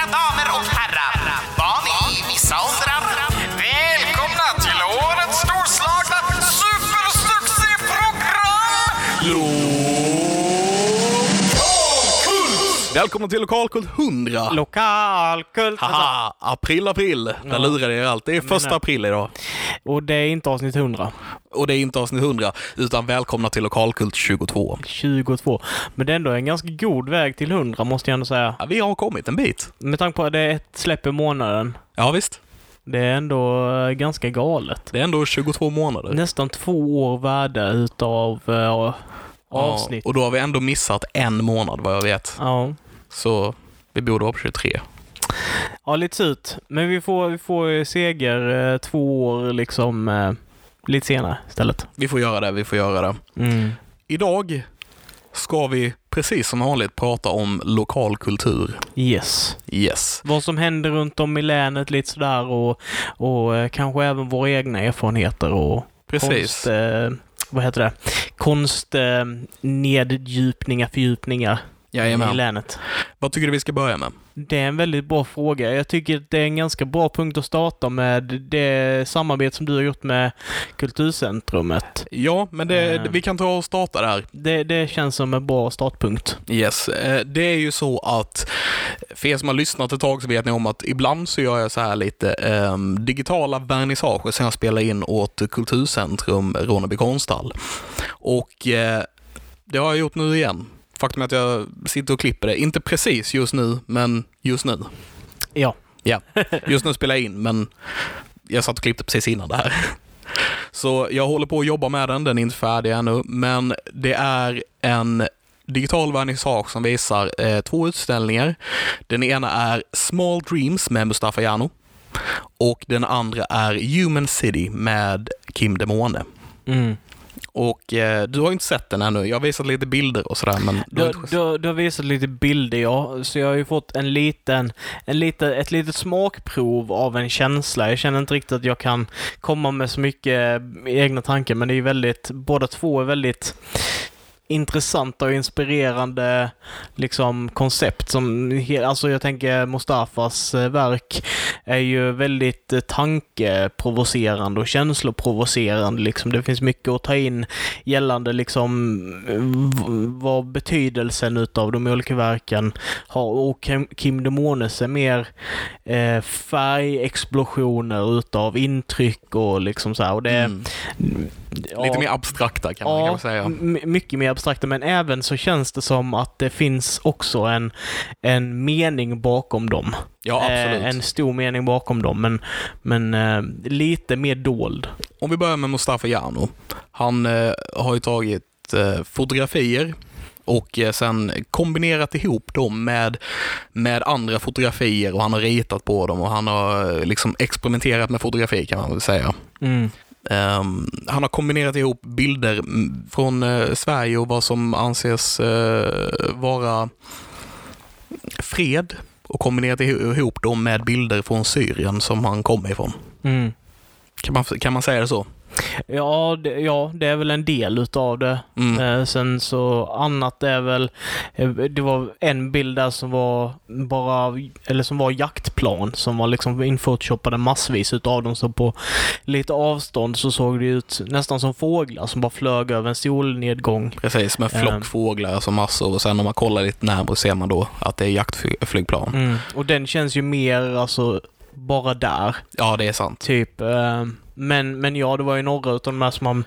Mina damer och herrar, barn i vissa åldrar. Välkomna till årets storslagna supersuccéprogram! Välkommen till Lokalkult 100! Lokalkult. Haha, april, april. Där lurade jag er allt. Det är första Men- april idag. Och det är inte avsnitt 100. Och det är inte avsnitt 100, utan välkomna till Lokalkult 22. 22. Men det är ändå en ganska god väg till 100 måste jag ändå säga. Ja, vi har kommit en bit. Med tanke på att det är ett släpp i månaden. Ja, visst. Det är ändå eh, ganska galet. Det är ändå 22 månader. Nästan två år värde utav uh, avsnitt. Ja, och då har vi ändå missat en månad vad jag vet. Ja. Så vi borde vara på 23. ja, lite surt. Men vi får, vi får seger eh, två år liksom eh, lite senare istället. Vi får göra det, vi får göra det. Mm. Idag ska vi precis som vanligt prata om lokal kultur. Yes. Yes. vad som händer runt om i länet lite sådär och, och eh, kanske även våra egna erfarenheter och Precis. konst... Eh, vad heter det, konstneddjupningar, eh, fördjupningar fördjupningar i Jajamän. länet. Vad tycker du vi ska börja med? Det är en väldigt bra fråga. Jag tycker att det är en ganska bra punkt att starta med det samarbete som du har gjort med Kulturcentrumet. Ja, men det, Eh. vi kan ta och starta där. Det, det känns som en bra startpunkt. Yes, eh, det är ju så att för er som har lyssnat ett tag så vet ni om att ibland så gör jag så här lite eh, digitala vernissager som jag spelar in åt Kulturcentrum Ronneby konsthall. Och eh, det har jag gjort nu igen. Faktum är att jag sitter och klipper det, inte precis just nu, men just nu. Ja. Ja, just nu spelar jag in, men jag satt och klippte precis innan det här. Så jag håller på att jobba med den, den är inte färdig ännu, men det är en digital vernissage som visar eh, två utställningar. Den ena är Small Dreams med Mustafa Jano och den andra är Human City med Kim Demone. Mm. Och eh, du har inte sett den ännu. Jag har visat lite bilder och sådär, men du har Du, du, har visat lite bilder, ja. Så jag har ju fått en liten, en lite, ett litet smakprov av en känsla. Jag känner inte riktigt att jag kan komma med så mycket egna tankar, men det är ju väldigt, båda två är väldigt intressanta och inspirerande liksom koncept som, alltså jag tänker Mustafas eh, verk är ju väldigt eh, tankeprovocerande och känsloprovocerande liksom. Det finns mycket att ta in gällande liksom vad betydelsen utav de olika verken har och Kim- Kim Demones är mer eh, färgexplosioner utav intryck och liksom så här. Och det, Mm ja, Lite mer abstrakta kan man Ja, kanske säga. mycket mer abstrakta, men även så känns det som att det finns också en, en mening bakom dem. Ja, absolut. Eh, en stor mening bakom dem, men, men eh, lite mer dold. Om vi börjar med Mustafa Jano. Han eh, har ju tagit eh, fotografier och sen kombinerat ihop dem med, med andra fotografier och han har ritat på dem och han har liksom experimenterat med fotografi kan man väl säga. Mm. Ehm, han har kombinerat ihop bilder från eh, Sverige och vad som anses eh, vara fred och kombinerat iho- ihop dem med bilder från Syrien som han kommer ifrån. Mm. Kan man, kan man säga det så? Ja, det, ja, det är väl en del utav det. Mm. Eh, sen så annat är väl, eh, det var en bild där som var bara, eller som var jaktplan som var liksom inphotoshopade massvis utav dem. Så på lite avstånd så såg det ut nästan som fåglar som bara flög över en solnedgång. Precis, med Ehm. flockfåglar som massor och sen om man kollar lite närmare ser man då att det är jaktflygplan. Mm. Och den känns ju mer alltså bara där. Ja, det är sant. Typ. eh, Men, men ja, det var ju några utav de här som han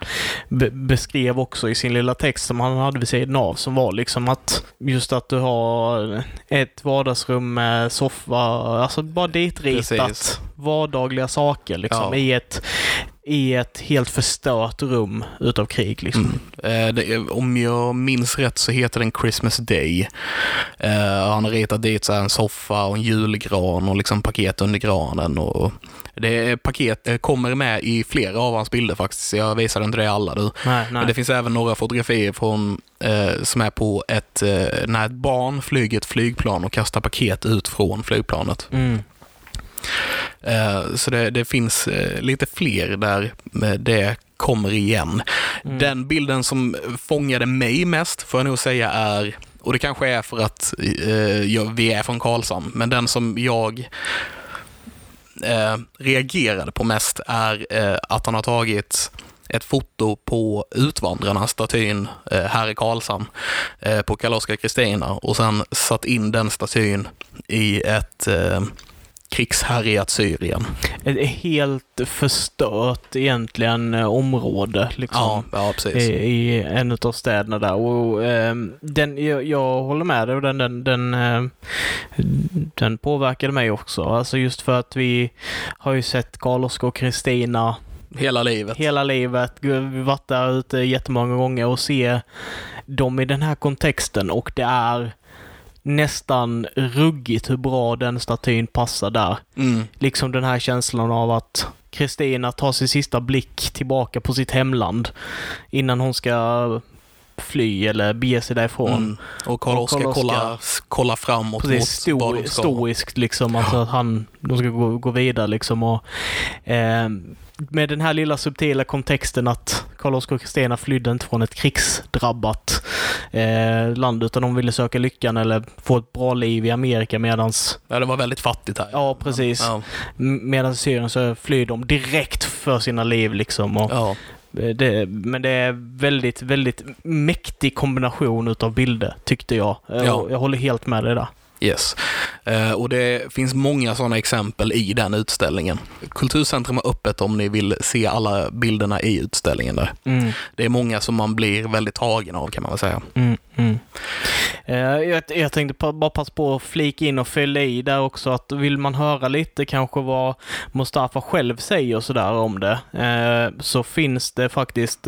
be- beskrev också i sin lilla text som han hade vid sidan av som var liksom att just att du har ett vardagsrum med soffa, alltså bara ditritat vardagliga saker liksom Ja. i ett i ett helt förstört rum utav krig liksom. Mm. Eh, det, om jag minns rätt så heter den Christmas Day. Eh, han har ritat dit så en soffa och en julgran och liksom paket under granen. Och det paket eh, kommer med i flera av hans bilder faktiskt. Jag visade inte det alla nej. Men det finns även några fotografier från, eh, som är på ett, eh, när ett barn flyger ett flygplan och kastar paket ut från flygplanet. Mm. Eh, Så det, det finns eh, lite fler där det kommer igen. Mm. Den bilden som fångade mig mest får jag nog säga är och det kanske är för att eh, vi är från Karlshamn, men den som jag eh, reagerade på mest är eh, att han har tagit ett foto på Utvandrarna, statyn eh, här i Karlshamn, eh, på Karl-Oskar Kristina och sen satt in den statyn i ett krigshärjat Syrien. Ett helt förstört egentligen eh, område liksom. Ja, ja precis. I, i en av städerna där. Och, eh, den, jag, jag håller med dig och den, den, den, eh, den påverkade mig också. Alltså just för att vi har ju sett Karl-Oskar och Kristina Hela livet. hela livet. Vi varit där ute jättemånga gånger och se dem i den här kontexten och det är nästan ruggigt hur bra den statyn passar där. Mm. Liksom den här känslan av att Kristina tar sin sista blick tillbaka på sitt hemland innan hon ska fly eller bege sig därifrån. Mm. Och Karl-Oskar Karl-Oskar- kollar, kollar framåt Precis, mot stor, vad de ska. stoiskt liksom. Alltså att han, de ska gå, gå vidare liksom. Och, eh, med den här lilla subtila kontexten att Karl-Oskar och Kristina flydde inte från ett krigsdrabbat eh, land utan de ville söka lyckan eller få ett bra liv i Amerika medans, Ja, det var väldigt fattigt här. ja precis, Ja. Medan i Syrien så flyr de direkt för sina liv liksom. Och, Ja. eh, det, men det är väldigt, väldigt mäktig kombination utav bilder tyckte jag. Eh, Ja. Jag håller helt med dig där. Yes. Eh, och det finns många sådana exempel i den utställningen. Kulturcentrum är öppet om ni vill se alla bilderna i utställningen där. Mm. Det är många som man blir väldigt tagen av kan man väl säga. Mm, mm. Eh, jag, jag tänkte bara passa på att flika in och fylla i där också att vill man höra lite kanske vad Mustafa själv säger och sådär om det eh, så finns det faktiskt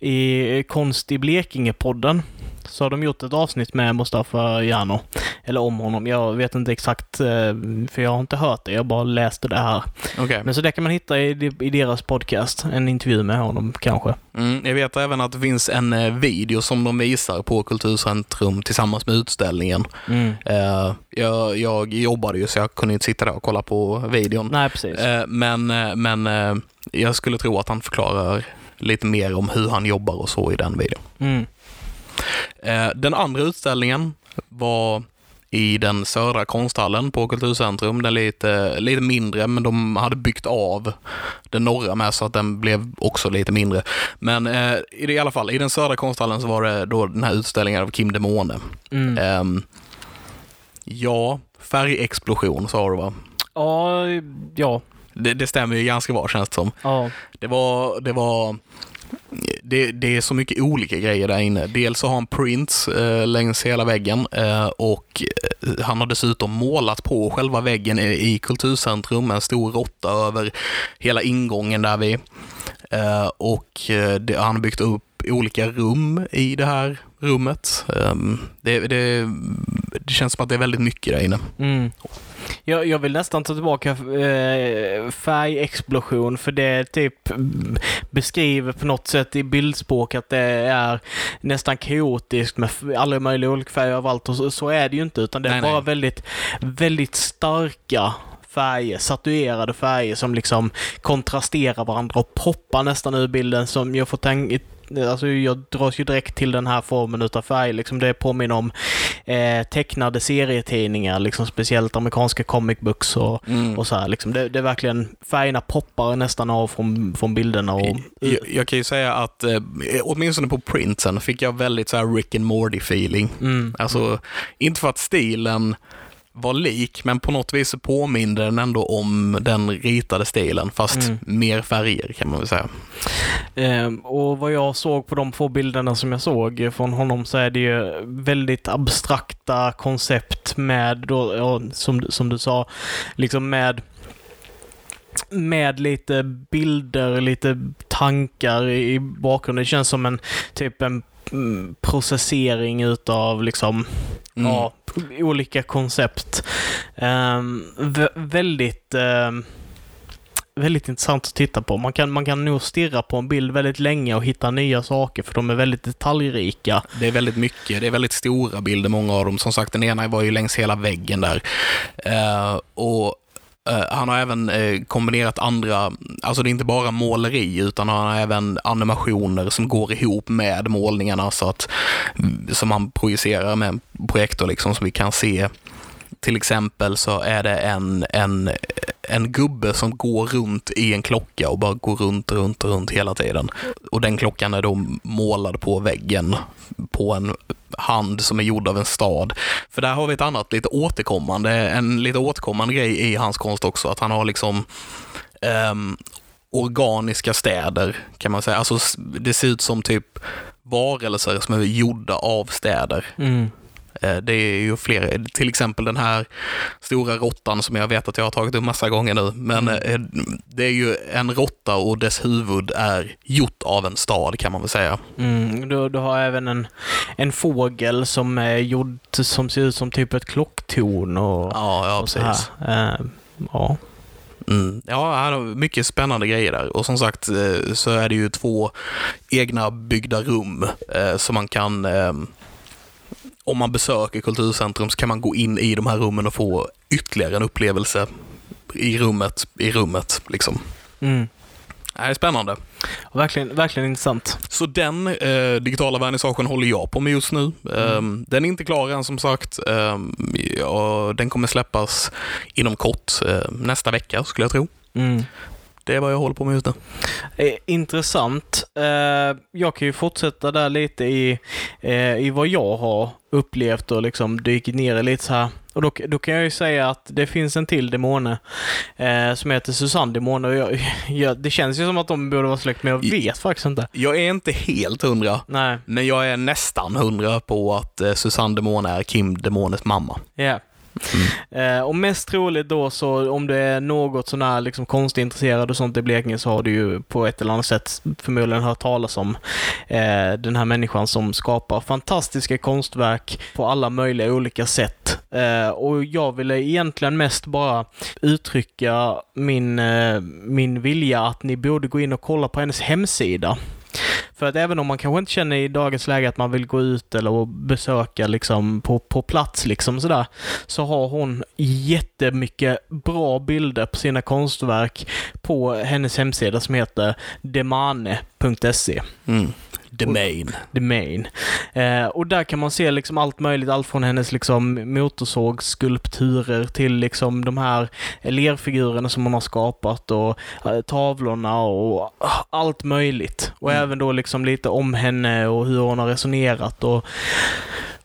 i Konst i Blekinge-podden så har de gjort ett avsnitt med Mustafa Jano. Eller om honom. Jag vet inte exakt, eh, för jag har inte hört det. Jag bara läste det här. Okej. Men så det kan man hitta i, i deras podcast. En intervju med honom kanske. Mm, jag vet även att det finns en eh, video som de visar på Kulturcentrum tillsammans med utställningen. Mm. Eh, jag, jag jobbade ju så jag kunde inte sitta där och kolla på videon. Nej, precis. Men men jag skulle tro att han förklarar lite mer om hur han jobbar och så i den videon. Mm. Eh, Den andra utställningen var i den södra konsthallen på Kulturcentrum. Den är lite, lite mindre, men de hade byggt av den norra med så att den blev också lite mindre. Men eh, i, alla fall, i den södra konsthallen så var det då den här utställningen av Kim de Måne. Mm. Ehm, ja, färgexplosion sa du va? Ja, ja, Det, det stämmer ju ganska bra känns det som. ja. Det var, det var det, det är så mycket olika grejer där inne. Dels så har han prints eh, längs hela väggen eh, och eh, han har dessutom målat på själva väggen i, i Kulturcentrum, en stor råtta över hela ingången där vi. Eh, och eh, det, han har byggt upp olika rum i det här rummet. Eh, det, det, det känns som att det är väldigt mycket där inne. Mm. Jag, jag vill nästan ta tillbaka eh, färgexplosion för det typ mm, beskriver på något sätt i bildspråk att det är nästan kaotiskt med alla möjliga olika färger överallt och så, så är det ju inte utan det är Nej, bara nej. väldigt, väldigt starka färger, satuerade färger som liksom kontrasterar varandra och poppar nästan ur bilden som jag får tänka Alltså jag dras ju direkt till den här formen utav färg. Liksom det påminner om eh, tecknade serietidningar, liksom speciellt amerikanska comic books och, Mm. och så här. Liksom det, det är verkligen, färgerna poppar nästan av från, från bilderna. Och, Jag, jag kan ju säga att eh, åtminstone på printsen fick jag väldigt så här Rick and Morty feeling. mm, Alltså, inte för att stilen var lik, men på något vis påminner den ändå om den ritade stilen, fast Mm. mer färger kan man väl säga. Ehm, och vad jag såg på de få bilderna som jag såg från honom så är det ju väldigt abstrakta koncept med, då, ja, som, som du sa, liksom med med lite bilder, lite tankar i bakgrunden. Det känns som en typ en processering utav liksom Mm. ja, olika koncept. Vä- väldigt ehm, väldigt intressant att titta på. Man kan, man kan nog stirra på en bild väldigt länge och hitta nya saker för de är väldigt detaljrika. Det är väldigt mycket, det är väldigt stora bilder, många av dem. Som sagt, den ena var ju längs hela väggen där. Eh, och Eh, han har även eh, kombinerat andra, alltså det är inte bara måleri utan han har även animationer som går ihop med målningarna så att, mm, som han projicerar med en projektor liksom så vi kan se till exempel så är det en, en, en gubbe som går runt i en klocka och bara går runt, runt, runt hela tiden. Och den klockan är då målad på väggen på en hand som är gjord av en stad. För där har vi ett annat lite återkommande, en lite återkommande grej i hans konst också, att han har liksom um, organiska städer kan man säga. Alltså det ser ut som typ varelser som är gjorda av städer. Mm. Eh, det är ju fler, till exempel den här stora råttan som jag vet att jag har tagit upp massa gånger nu. Men Mm. eh, det är ju en råtta och dess huvud är gjort av en stad kan man väl säga. Mm, du, du har även en, en fågel som är gjord som ser ut som typ ett klocktorn och, Ja, ja och precis. Eh, ja. Mm. Ja, mycket spännande grejer där. Och som sagt så är det ju två egna byggda rum som man kan om man besöker Kulturcentrum så kan man gå in i de här rummen och få ytterligare en upplevelse i rummet, i rummet liksom. Mm. Det är spännande. Verkligen, verkligen intressant. Så den eh, digitala vernissagen håller jag på med just nu. Um, den är inte klar än som sagt. Um, ja, den kommer släppas inom kort, eh, nästa vecka skulle jag tro. Mm. Det är vad jag håller på med just nu. Eh, Intressant. Eh, jag kan ju fortsätta där lite i, eh, i vad jag har upplevt och liksom dykt ner i lite så här. Och då, då kan jag ju säga att det finns en till demone eh, som heter Susanne Demone och jag, jag, det känns ju som att de borde vara släkt men jag vet faktiskt inte. Jag är inte helt hundra, Nej, men jag är nästan hundra på att eh, Susanne Demone är Kim Demones mamma. ja. Mm. Eh, och mest troligt då så om du är något sån här liksom konstintresserad och sånt i Blekinge så har du ju på ett eller annat sätt förmodligen hört talas om eh, den här människan som skapar fantastiska konstverk på alla möjliga olika sätt. Eh, och jag ville egentligen mest bara uttrycka min, eh, min vilja att ni borde gå in och kolla på hennes hemsida. För att även om man kanske inte känner i dagens läge att man vill gå ut eller besöka liksom på, på plats liksom sådär, så har hon jättemycket bra bilder på sina konstverk på hennes hemsida som heter demane.se. Mm. The main. The Main. Eh, och där kan man se liksom allt möjligt, allt från hennes liksom motorsågsskulpturer till liksom de här lerfigurerna som hon har skapat och eh, tavlorna och ah, allt möjligt. Och Mm. även då liksom lite om henne och hur hon har resonerat och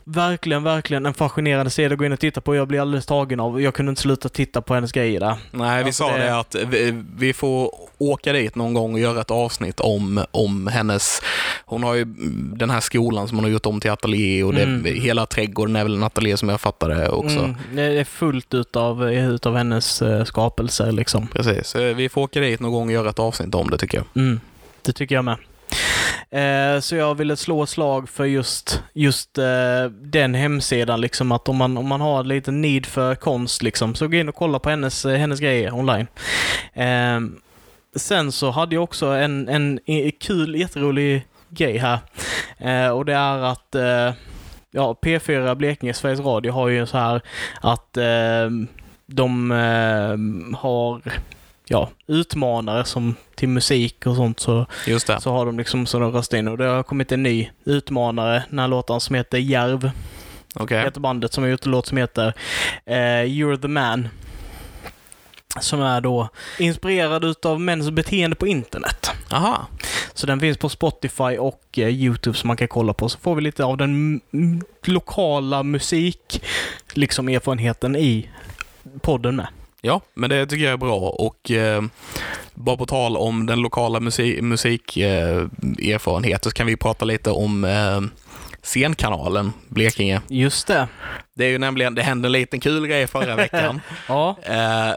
Verkligen, verkligen en fascinerande sida att gå in och titta på. Jag blir alldeles tagen av. Jag kunde inte sluta titta på hennes grejer där. Nej, vi Ja, sa det... det- att vi, vi får åka dit någon gång och göra ett avsnitt om, om hennes... Hon har ju den här skolan som hon har gjort om till ateljé och det, Mm. hela trädgården är väl en ateljé som jag fattar det också. Mm, det är fullt utav, utav hennes eh, skapelser liksom. Precis, så vi får åka dit någon gång och göra ett avsnitt om det tycker jag. Mm, det tycker jag med. Eh, så jag ville slå slag för just, just eh, den hemsidan, liksom att om man, om man har lite need för konst, liksom, så gå in och kolla på hennes, eh, hennes grejer online. Eh, sen så hade jag också en, en, en kul, jätterolig grej här. Eh, och det är att eh, ja, P4 Blekinge, Sveriges Radio, har ju så här att eh, de eh, har ja, utmanare som till musik och sånt så, så har de liksom så de röstar in och det har kommit en ny utmanare, den här låten som heter Järv, Okej. heter bandet som har gjort en låt som heter eh, You're the man. Som är då inspirerad utav mäns beteende på internet. Aha. Så den finns på Spotify och eh, YouTube som man kan kolla på. Så får vi lite av den lokala musik, liksom erfarenheten i podden med. Ja, men det tycker jag är bra och eh, bara på tal om den lokala musik, musik eh, erfarenhet så kan vi prata lite om eh, scenkanalen Blekinge. Just det. Det är ju nämligen, det hände en liten kul grej förra veckan. Ja. Eh,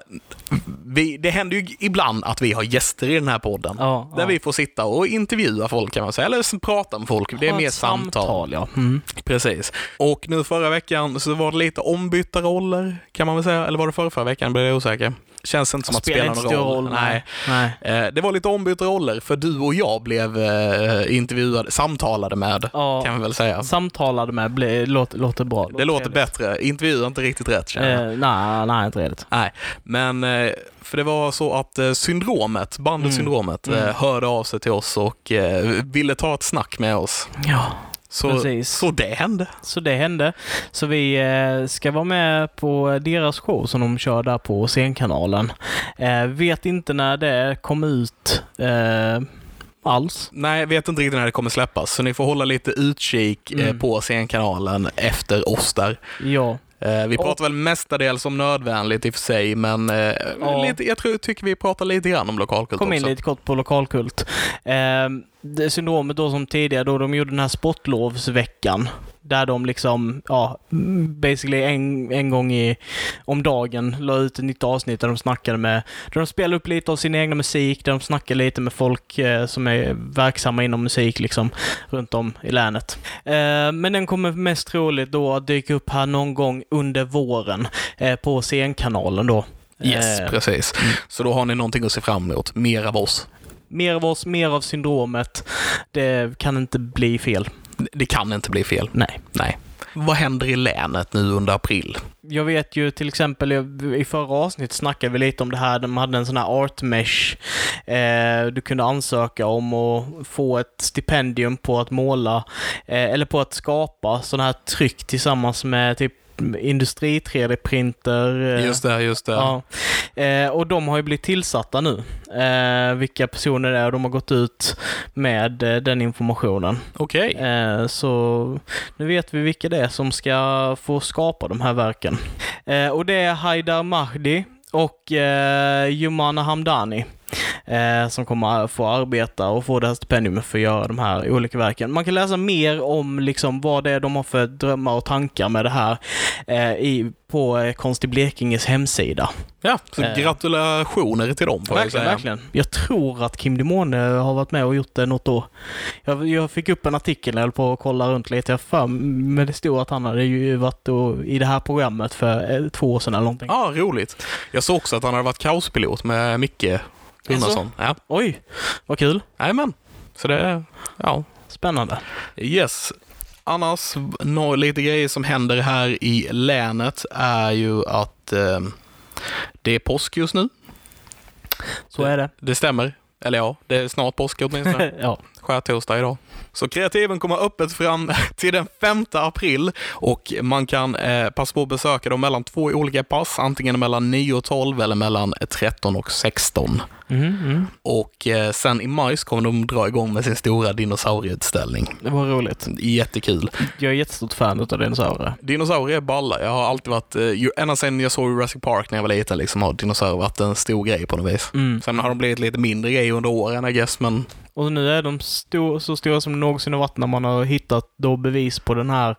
vi, det händer ju ibland att vi har gäster i den här podden. ja Där ja. vi får sitta och intervjua folk kan man säga, eller prata med folk. Det är mer ett samtal. ja. Mm. Precis. Och nu förra veckan så var det lite ombytta roller, kan man väl säga. Eller var det förra, förra veckan? Blir jag osäker. Känns inte som att inte någon roll. roll. Nej. Nej. Eh, Det var lite ombytta roller, för du och jag blev eh, intervjuade, samtalade med, Ja. kan vi väl säga. Samtalade med ble, låter, låter bra. Det låter trevligt. bättre. Intervju är inte riktigt rätt känner jag. Eh, nej, nej, inte redigt. Nej, men för det var så att Syndromet, bandet Mm. Syndromet, Mm. hörde av sig till oss och ville ta ett snack med oss. Ja, Så, Precis. så det hände. så det hände. Så vi eh, ska vara med på deras show som de kör där på scenkanalen. Eh, vet inte när det kom ut eh, alls. Nej, jag vet inte riktigt när det kommer släppas, så ni får hålla lite utkik Mm. på scenkanalen efter oss där. Ja, vi Och- pratar väl mestadels om nödvändigt i och för sig, men Ja. lite, jag tror, tycker vi pratar lite grann om lokalkult kom in också. lite kort på lokalkult. Det syndromet då som tidigare då de gjorde den här sportlovsveckan. Där de liksom, ja, basically en, en gång i, om dagen la ut ett nytt avsnitt där de snackade med, där de spelade upp lite av sin egna musik, där de snackade lite med folk eh, som är verksamma inom musik liksom, runt om i länet. Eh, men den kommer mest troligt då att dyka upp här någon gång under våren eh, på scenkanalen då. Yes, Eh, precis. Så då har ni någonting att se fram emot. Mer av oss. Mer av oss, mer av syndromet. Det kan inte bli fel. Det kan inte bli fel. Nej. Nej. Vad händer i länet nu under april? Jag vet ju till exempel, i förra avsnittet snackade vi lite om det här, de hade en sån här art mesh. Eh, du kunde ansöka om att få ett stipendium på att måla, eh, eller på att skapa sådana här tryck tillsammans med typ industri 3D-printer. eh, Just det, just det. Ja. Eh, och de har ju blivit tillsatta nu. Eh, vilka personer det är och de har gått ut med eh, den informationen. Okej. Eh, så nu vet vi vilka det är som ska få skapa de här verken. Och det är Haidar Mahdi och eh, Jumana Hamdani. Eh, som kommer att få arbeta och få det här stipendiumet för att göra de här olika verken. Man kan läsa mer om liksom vad det är de har för drömmar och tankar med det här eh, i, på eh, Konst i Blekinges hemsida. Ja, så Eh. gratulationer till dem får jag Verkligen, säga. verkligen. Jag tror att Kim Dimone har varit med och gjort det något år. Jag, jag fick upp en artikel när jag höll på att kolla runt lite. Jag för, men det stod att han hade ju varit då i det här programmet för eh, två år sedan eller någonting. Ja, roligt. Jag såg också att han hade varit kaospilot med Micke Gunnarsson. Ja, Oj, vad kul. jajamän. Så det, ja, Spännande. Yes. Annars, lite grejer som händer här i länet är ju att eh, det är påsk just nu. Så är det. Det stämmer. Eller ja, det är snart påsk åtminstone. ja. Skärtorsdag idag. Så kreativen kommer öppet fram till den 5 april och man kan eh, passa på att besöka dem mellan två olika pass, antingen mellan 9 och 12 eller mellan 13 och 16. Mhm, mm. Och eh, sen i maj så kommer de dra igång med sin stora dinosaurieutställning. Det var roligt. Jättekul. Jag är jättestort fan av dinosaurier. Dinosaurier är balla. Jag har alltid varit, eh, ända sedan jag såg Jurassic Park när jag var liten, liksom, har dinosaurier varit en stor grej på något vis. Mm. Sen har de blivit lite mindre grej under åren, I guess, men Och nu är de stor, så stora som någonsin har varit när man har hittat då bevis på den här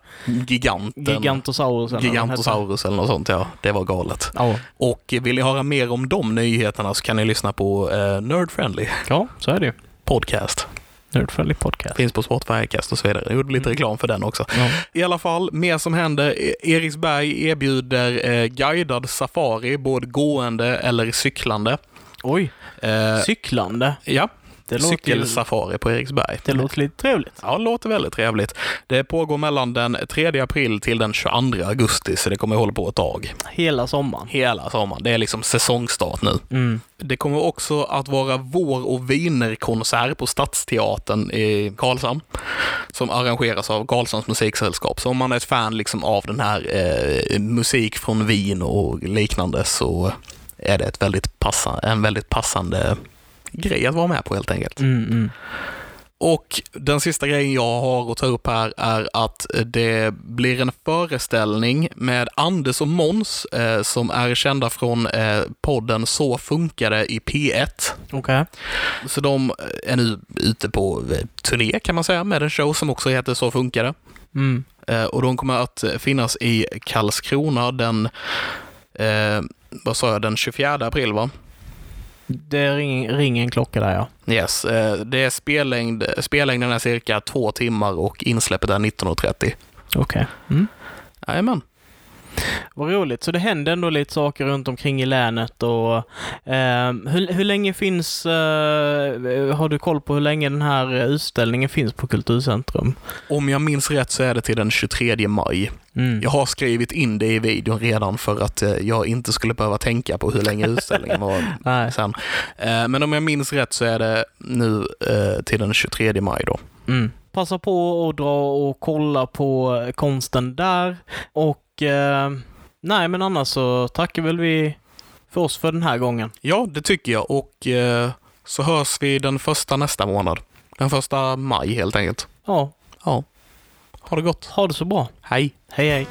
giganten. Gigantosaurusen. Gigantosaurus eller något sånt, ja. Det var galet. Ja. Och vill ni höra mer om de nyheterna så kan ni lyssna på eh, Nerd Friendly ja, så är det ju. Podcast. Nerdfriendly podcast. Finns på Spotify, Acast och så vidare. Jag gjorde lite Mm. reklam för den också. Ja. I alla fall, mer som händer. E- Eriksberg erbjuder eh, guidad safari, både gående eller cyklande. Oj, Eh, cyklande. ja, Det låter, cykelsafari på Eriksberg. det låter lite trevligt. Ja, det låter väldigt trevligt. Det pågår mellan den 3 april till den 22 augusti, så det kommer hålla på ett tag. Hela sommaren. Hela sommaren. Det är liksom säsongstart nu. Mm. Det kommer också att vara vår och vinerkonsert på Stadsteatern i Karlshamn som arrangeras av Karlshamns musiksällskap. Så om man är ett fan liksom av den här eh, musik från Wien och liknande så är det ett väldigt passa, en väldigt passande grej att vara med på helt enkelt. Mm, mm. Och den sista grejen jag har att ta upp här är att det blir en föreställning med Anders och Måns eh, som är kända från eh, podden Så funkar det i P1. Okej. Så de är nu ute på eh, turné kan man säga med en show som också heter Så funkar det. Mm. Eh, och de kommer att finnas i Karlskrona den, eh, vad sa jag, den 24 april va? Det ringer, ringer en klocka där ja. Yes, eh, det är spellängd, spellängden är cirka två timmar och insläppet är 19.30. Okej. Mm. Jajamän. Vad roligt. Så det händer ändå lite saker runt omkring i länet och eh, hur, hur länge finns, eh, har du koll på hur länge den här utställningen finns på Kulturcentrum? Om jag minns rätt så är det till den 23 maj. Mm. Jag har skrivit in det i videon redan för att eh, jag inte skulle behöva tänka på hur länge utställningen var sen. Eh, Men om jag minns rätt så är det nu eh, till den 23 maj då. Mm. Passa på att dra och kolla på konsten där och eh, nej men annars så tackar väl vi för oss för den här gången. Ja, det tycker jag och eh, så hörs vi den första nästa månad. Den första maj helt enkelt. Ja, Ja. Ha det gott. ha det så bra. Hej! Hej hej.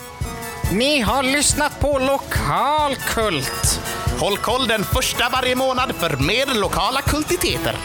Ni har lyssnat på Lokalkult. Håll koll den första varje månad för mer lokala kultiteter.